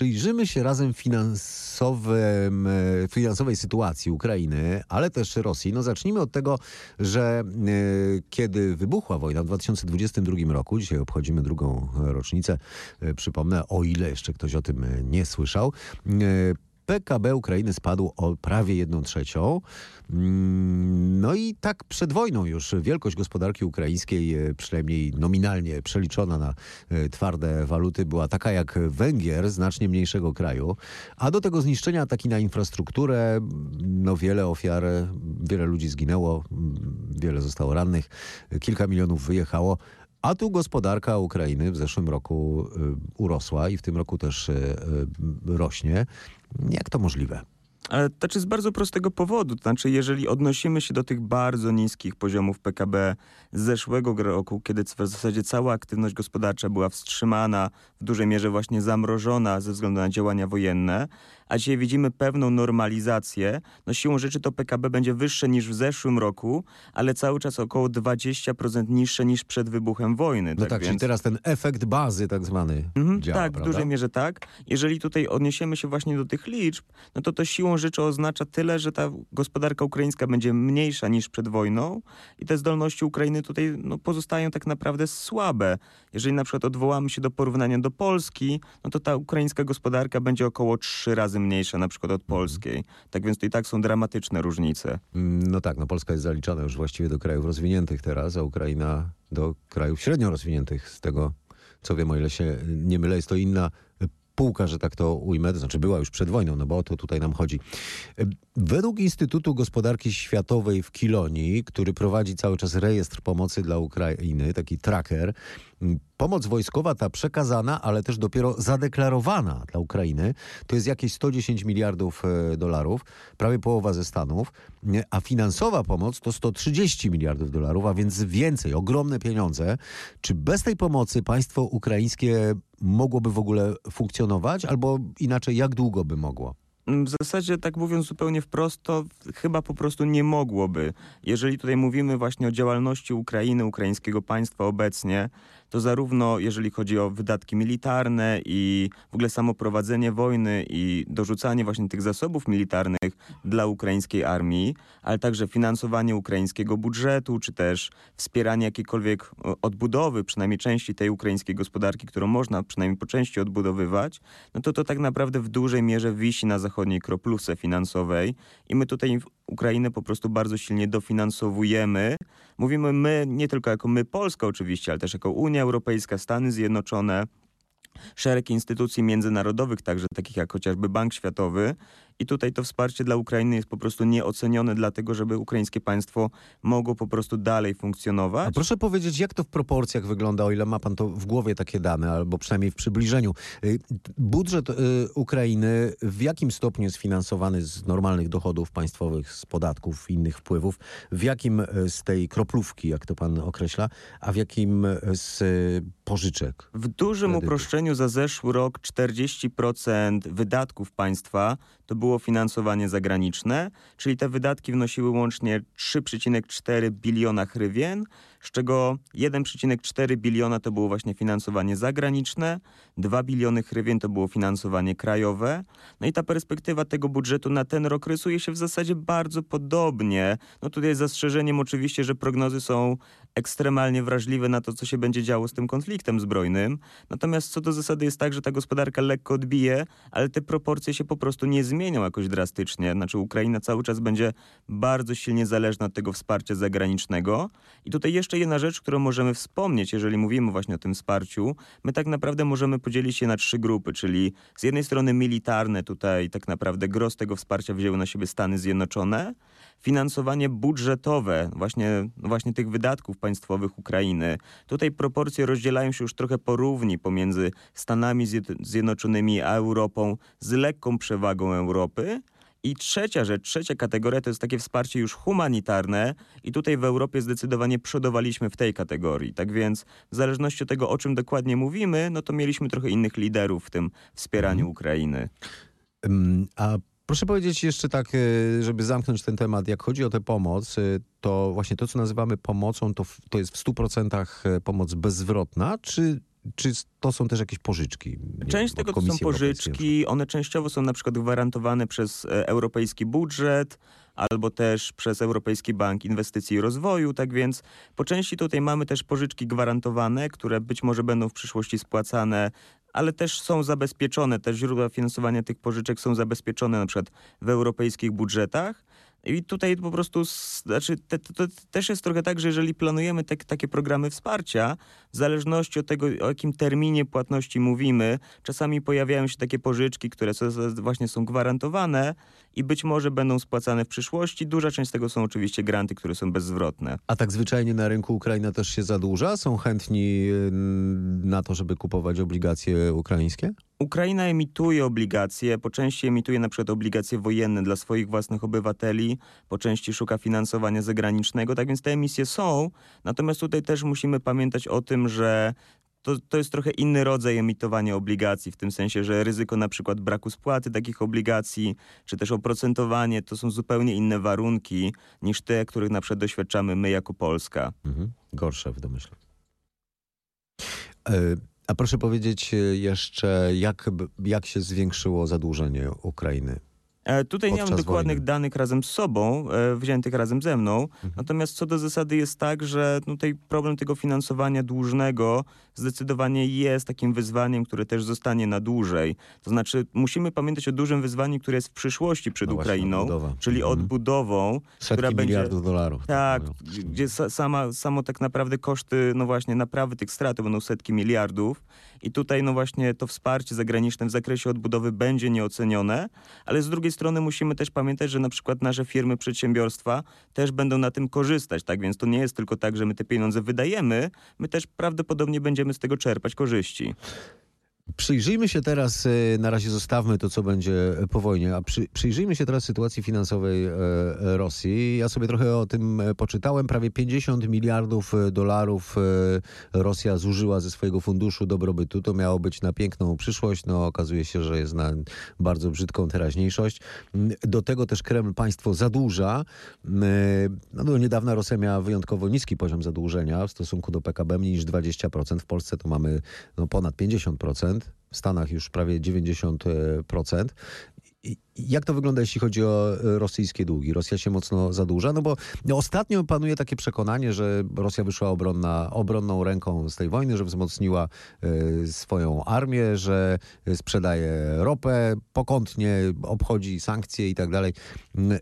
przyjrzymy się razem finansowym, e, finansowej sytuacji Ukrainy, ale też Rosji. No zacznijmy od tego, że e, kiedy wybuchła wojna w 2022 roku, dzisiaj obchodzimy drugą rocznicę, e, przypomnę, o ile jeszcze ktoś o tym nie słyszał, PKB Ukrainy spadł o prawie 1 trzecią. No i tak przed wojną już wielkość gospodarki ukraińskiej, e, przynajmniej nominalnie przeliczona na e, twarde waluty, była taka jak Węgier, znacznie mniejszego kraju. A do tego zniszczenia ataki na infrastrukturę, no wiele ofiar, wiele ludzi zginęło, wiele zostało rannych, kilka milionów wyjechało. A tu gospodarka Ukrainy w zeszłym roku e, urosła i w tym roku też rośnie. Jak to możliwe? Ale to jest z bardzo prostego powodu. To znaczy, jeżeli odnosimy się do tych bardzo niskich poziomów PKB z zeszłego roku, kiedy w zasadzie cała aktywność gospodarcza była wstrzymana, w dużej mierze właśnie zamrożona ze względu na działania wojenne, a dzisiaj widzimy pewną normalizację, no siłą rzeczy to PKB będzie wyższe niż w zeszłym roku, ale cały czas około 20% niższe niż przed wybuchem wojny. No tak, tak więc... czyli teraz ten efekt bazy tak zwany mhm, działa, Tak, prawda? w dużej mierze tak. Jeżeli tutaj odniesiemy się właśnie do tych liczb, no to to siłą rzeczy oznacza tyle, że ta gospodarka ukraińska będzie mniejsza niż przed wojną i te zdolności Ukrainy tutaj no, pozostają tak naprawdę słabe. Jeżeli na przykład odwołamy się do porównania do Polski, no to ta ukraińska gospodarka będzie około trzy razy mniejsza na przykład od polskiej. Tak więc to i tak są dramatyczne różnice. No tak, no Polska jest zaliczana już właściwie do krajów rozwiniętych teraz, a Ukraina do krajów średnio rozwiniętych. Z tego co wiem, o ile się nie mylę, jest to inna półka, że tak to ujmę, to znaczy była już przed wojną, no bo o to tutaj nam chodzi. Według Instytutu Gospodarki Światowej w Kilonii, który prowadzi cały czas rejestr pomocy dla Ukrainy, taki tracker, Pomoc wojskowa ta przekazana, ale też dopiero zadeklarowana dla Ukrainy, to jest jakieś 110 miliardów e, dolarów, prawie połowa ze Stanów, a finansowa pomoc to 130 miliardów dolarów, a więc więcej, ogromne pieniądze. Czy bez tej pomocy państwo ukraińskie mogłoby w ogóle funkcjonować, albo inaczej, jak długo by mogło? W zasadzie, tak mówiąc zupełnie wprost, to chyba po prostu nie mogłoby. Jeżeli tutaj mówimy właśnie o działalności Ukrainy, ukraińskiego państwa obecnie, to zarówno jeżeli chodzi o wydatki militarne i w ogóle samo prowadzenie wojny i dorzucanie właśnie tych zasobów militarnych dla ukraińskiej armii, ale także finansowanie ukraińskiego budżetu, czy też wspieranie jakiejkolwiek odbudowy, przynajmniej części tej ukraińskiej gospodarki, którą można przynajmniej po części odbudowywać, no to to tak naprawdę w dużej mierze wisi na zachodniej kropluse finansowej i my tutaj Ukrainę po prostu bardzo silnie dofinansowujemy. Mówimy my, nie tylko jako my, Polska oczywiście, ale też jako Unia Europejska, Stany Zjednoczone, szereg instytucji międzynarodowych, także takich jak chociażby Bank Światowy. I tutaj to wsparcie dla Ukrainy jest po prostu nieocenione, dlatego żeby ukraińskie państwo mogło po prostu dalej funkcjonować. A proszę powiedzieć, jak to w proporcjach wygląda, o ile ma pan to w głowie takie dane, albo przynajmniej w przybliżeniu. Y, budżet y, Ukrainy w jakim stopniu jest finansowany z normalnych dochodów państwowych, z podatków, innych wpływów? W jakim y, z tej kroplówki, jak to pan określa, a w jakim z pożyczek? W dużym kredytów? uproszczeniu za zeszły rok 40% wydatków państwa to było finansowanie zagraniczne, czyli te wydatki wnosiły łącznie 3,4 biliona hrywien, z czego 1,4 biliona to było właśnie finansowanie zagraniczne, 2 biliony hrywien to było finansowanie krajowe. No i ta perspektywa tego budżetu na ten rok rysuje się w zasadzie bardzo podobnie. No tutaj zastrzeżeniem oczywiście, że prognozy są ekstremalnie wrażliwe na to, co się będzie działo z tym konfliktem zbrojnym. Natomiast co do zasady jest tak, że ta gospodarka lekko odbije, ale te proporcje się po prostu nie zmienią jakoś drastycznie. Znaczy Ukraina cały czas będzie bardzo silnie zależna od tego wsparcia zagranicznego. I tutaj jeszcze jedna rzecz, którą możemy wspomnieć, jeżeli mówimy właśnie o tym wsparciu. My tak naprawdę możemy podzielić się na trzy grupy, czyli z jednej strony militarne, tutaj tak naprawdę gros tego wsparcia wzięły na siebie Stany Zjednoczone, finansowanie budżetowe właśnie, właśnie tych wydatków państwowych Ukrainy. Tutaj proporcje rozdzielają się już trochę porówni pomiędzy Stanami Zjednoczonymi a Europą z lekką przewagą Europy. I trzecia rzecz, trzecia kategoria to jest takie wsparcie już humanitarne i tutaj w Europie zdecydowanie przodowaliśmy w tej kategorii. Tak więc w zależności od tego, o czym dokładnie mówimy, no to mieliśmy trochę innych liderów w tym wspieraniu mhm. Ukrainy. A Proszę powiedzieć jeszcze tak, e, żeby zamknąć ten temat, jak chodzi o tę pomoc, e, to właśnie to, co nazywamy pomocą, to, to jest w 100% e, pomoc bezzwrotna, czy czy to są też jakieś pożyczki? Część wiem, tego to są pożyczki, one częściowo są na przykład gwarantowane przez e, europejski budżet, albo też przez Europejski Bank Inwestycji i Rozwoju, tak więc po części tutaj mamy też pożyczki gwarantowane, które być może będą w przyszłości spłacane ale też są zabezpieczone, te źródła finansowania tych pożyczek są zabezpieczone na przykład w europejskich budżetach. I tutaj po prostu, znaczy, te, też jest trochę tak, że jeżeli planujemy te, takie programy wsparcia, w zależności od tego, o jakim terminie płatności mówimy, czasami pojawiają się takie pożyczki, które właśnie są gwarantowane i być może będą spłacane w przyszłości. Duża część z tego są oczywiście granty, które są bezzwrotne. A tak zwyczajnie na rynku Ukraina też się zadłuża? Są chętni na to, żeby kupować obligacje ukraińskie? Ukraina emituje obligacje, po części emituje na przykład obligacje wojenne dla swoich własnych obywateli, po części szuka finansowania zagranicznego, tak więc te emisje są. Natomiast tutaj też musimy pamiętać o tym, że to, to jest trochę inny rodzaj emitowania obligacji, w tym sensie, że ryzyko na przykład braku spłaty takich obligacji, czy też oprocentowanie, to są zupełnie inne warunki niż te, których na przykład doświadczamy my jako Polska. Mhm. Gorsze w domyśle. E, a proszę powiedzieć jeszcze, jak, jak się zwiększyło zadłużenie Ukrainy? E, tutaj nie mam dokładnych wojny. danych razem z sobą, e, wziętych razem ze mną. Mhm. Natomiast co do zasady jest tak, że tutaj problem tego finansowania dłużnego zdecydowanie jest takim wyzwaniem, które też zostanie na dłużej. To znaczy musimy pamiętać o dużym wyzwaniu, które jest w przyszłości przed no Ukrainą, właśnie, czyli mhm. odbudową, Setki która będzie... miliardów dolarów. Tak, tak gdzie sama, samo tak naprawdę koszty, no właśnie, naprawy tych strat będą setki miliardów i tutaj no właśnie to wsparcie zagraniczne w zakresie odbudowy będzie nieocenione, ale z drugiej strony musimy też pamiętać, że na przykład nasze firmy, przedsiębiorstwa też będą na tym korzystać, tak więc to nie jest tylko tak, że my te pieniądze wydajemy, my też prawdopodobnie będziemy z tego czerpać korzyści. Przyjrzyjmy się teraz, e, na razie zostawmy to, co będzie po wojnie, a przy, przyjrzyjmy się teraz sytuacji finansowej e, Rosji. Ja sobie trochę o tym e, poczytałem. Prawie 50 miliardów dolarów Rosja zużyła ze swojego funduszu dobrobytu. To miało być na piękną przyszłość. No, okazuje się, że jest na bardzo brzydką teraźniejszość. Do tego też Kreml państwo zadłuża. No, do niedawna Rosja miała wyjątkowo niski poziom zadłużenia w stosunku do PKB, mniej niż 20%. W Polsce to mamy no, ponad 50% w Stanach już prawie 90%. Jak to wygląda, jeśli chodzi o e, rosyjskie długi? Rosja się mocno zadłuża? No bo ostatnio panuje takie przekonanie, że Rosja wyszła obronna, obronną ręką z tej wojny, że wzmocniła y, swoją armię, że sprzedaje ropę pokątnie, obchodzi sankcje i tak dalej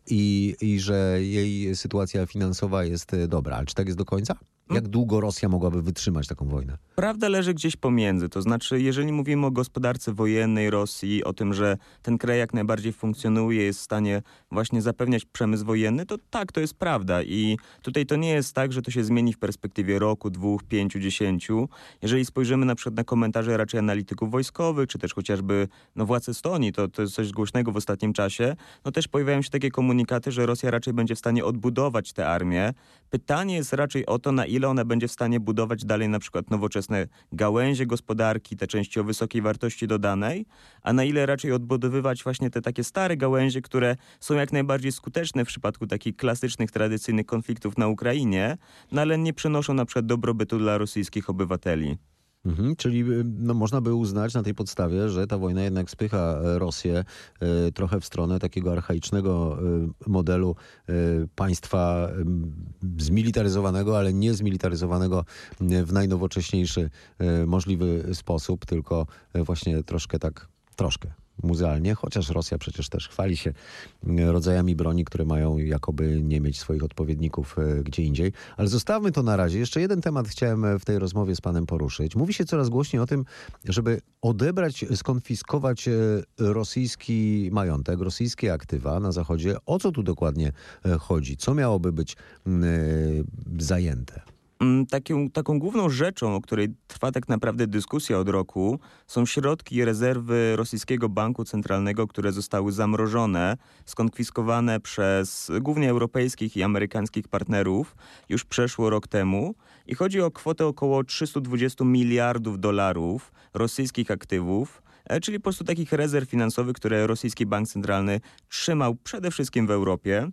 i, i że jej sytuacja finansowa jest dobra. Ale czy tak jest do końca? Jak długo Rosja mogłaby wytrzymać taką wojnę? Prawda leży gdzieś pomiędzy. To znaczy, jeżeli mówimy o gospodarce wojennej Rosji, o tym, że ten kraj jak najbardziej funkcjonuje, jest w stanie właśnie zapewniać przemysł wojenny, to tak, to jest prawda. I tutaj to nie jest tak, że to się zmieni w perspektywie roku, dwóch, pięciu, dziesięciu. Jeżeli spojrzymy na przykład na komentarze raczej analityków wojskowych, czy też chociażby no, władz Estonii, to, to jest coś głośnego w ostatnim czasie, no też pojawiają się takie komunikaty, że Rosja raczej będzie w stanie odbudować tę armię. Pytanie jest raczej o to, na ile ile ona będzie w stanie budować dalej na przykład nowoczesne gałęzie gospodarki, te części o wysokiej wartości dodanej, a na ile raczej odbudowywać właśnie te takie stare gałęzie, które są jak najbardziej skuteczne w przypadku takich klasycznych, tradycyjnych konfliktów na Ukrainie, no ale nie przynoszą na przykład dobrobytu dla rosyjskich obywateli. Mhm, czyli y, no, można by uznać na tej podstawie, że ta wojna jednak spycha e, Rosję y, trochę w stronę takiego archaicznego y, modelu państwa zmilitaryzowanego, ale nie zmilitaryzowanego w najnowocześniejszy możliwy sposób, tylko właśnie troszkę tak, troszkę muzealnie, chociaż Rosja przecież też chwali się e, rodzajami broni, które mają jakoby nie mieć swoich odpowiedników e, gdzie indziej. Ale zostawmy to na razie. Jeszcze jeden temat chciałem e, w tej rozmowie z panem poruszyć. Mówi się coraz głośniej o tym, żeby odebrać, skonfiskować rosyjski majątek, rosyjskie aktywa na Zachodzie. O co tu dokładnie chodzi? Co miałoby być zajęte? Mm, taką, taką główną rzeczą, o której trwa tak naprawdę dyskusja od roku, są środki rezerwy rosyjskiego banku centralnego, które zostały zamrożone, skonfiskowane przez głównie europejskich i amerykańskich partnerów już przeszło rok temu. I chodzi o kwotę około 320 miliardów dolarów rosyjskich aktywów, e, czyli po prostu takich rezerw finansowych, które rosyjski bank centralny trzymał przede wszystkim w Europie.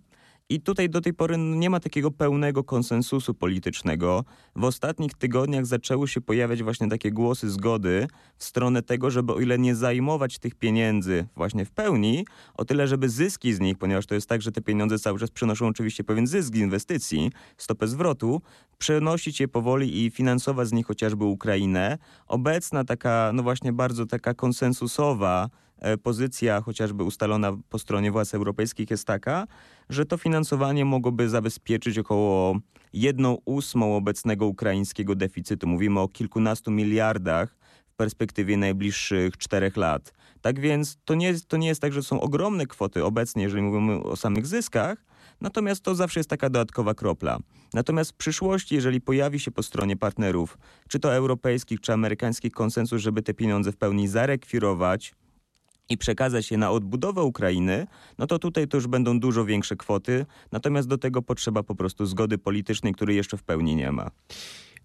I tutaj do tej pory no, nie ma takiego pełnego konsensusu politycznego. W ostatnich tygodniach zaczęły się pojawiać właśnie takie głosy zgody w stronę tego, żeby o ile nie zajmować tych pieniędzy właśnie w pełni, o tyle, żeby zyski z nich, ponieważ to jest tak, że te pieniądze cały czas przynoszą oczywiście pewien zysk z inwestycji, stopę zwrotu, przenosić je powoli i finansować z nich chociażby Ukrainę. Obecna taka, no właśnie bardzo taka konsensusowa pozycja, chociażby ustalona po stronie władz europejskich jest taka, że to finansowanie mogłoby zabezpieczyć około jedną ósmą obecnego ukraińskiego deficytu. Mówimy o kilkunastu miliardach w perspektywie najbliższych czterech lat. Tak więc to nie, to nie jest tak, że są ogromne kwoty obecnie, jeżeli mówimy o samych zyskach, natomiast to zawsze jest taka dodatkowa kropla. Natomiast w przyszłości, jeżeli pojawi się po stronie partnerów, czy to europejskich, czy amerykańskich konsensus, żeby te pieniądze w pełni zarekwirować, i przekazać je na odbudowę Ukrainy, no to tutaj to już będą dużo większe kwoty, natomiast do tego potrzeba po prostu zgody politycznej, której jeszcze w pełni nie ma.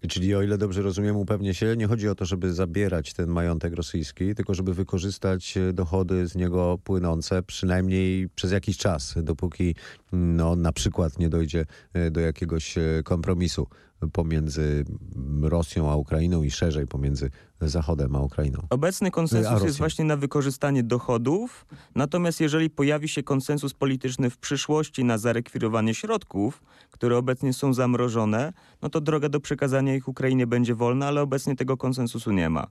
Czyli o ile dobrze rozumiem, upewnię się, nie chodzi o to, żeby zabierać ten majątek rosyjski, tylko żeby wykorzystać e, dochody z niego płynące przynajmniej przez jakiś czas, dopóki no, na przykład nie dojdzie e, do jakiegoś e, kompromisu pomiędzy Rosją a Ukrainą i szerzej pomiędzy Zachodem a Ukrainą. Obecny A konsensus jest właśnie na wykorzystanie dochodów, natomiast jeżeli pojawi się konsensus polityczny w przyszłości na zarekwirowanie środków, które obecnie są zamrożone, no to droga do przekazania ich Ukrainie będzie wolna, ale obecnie tego konsensusu nie ma.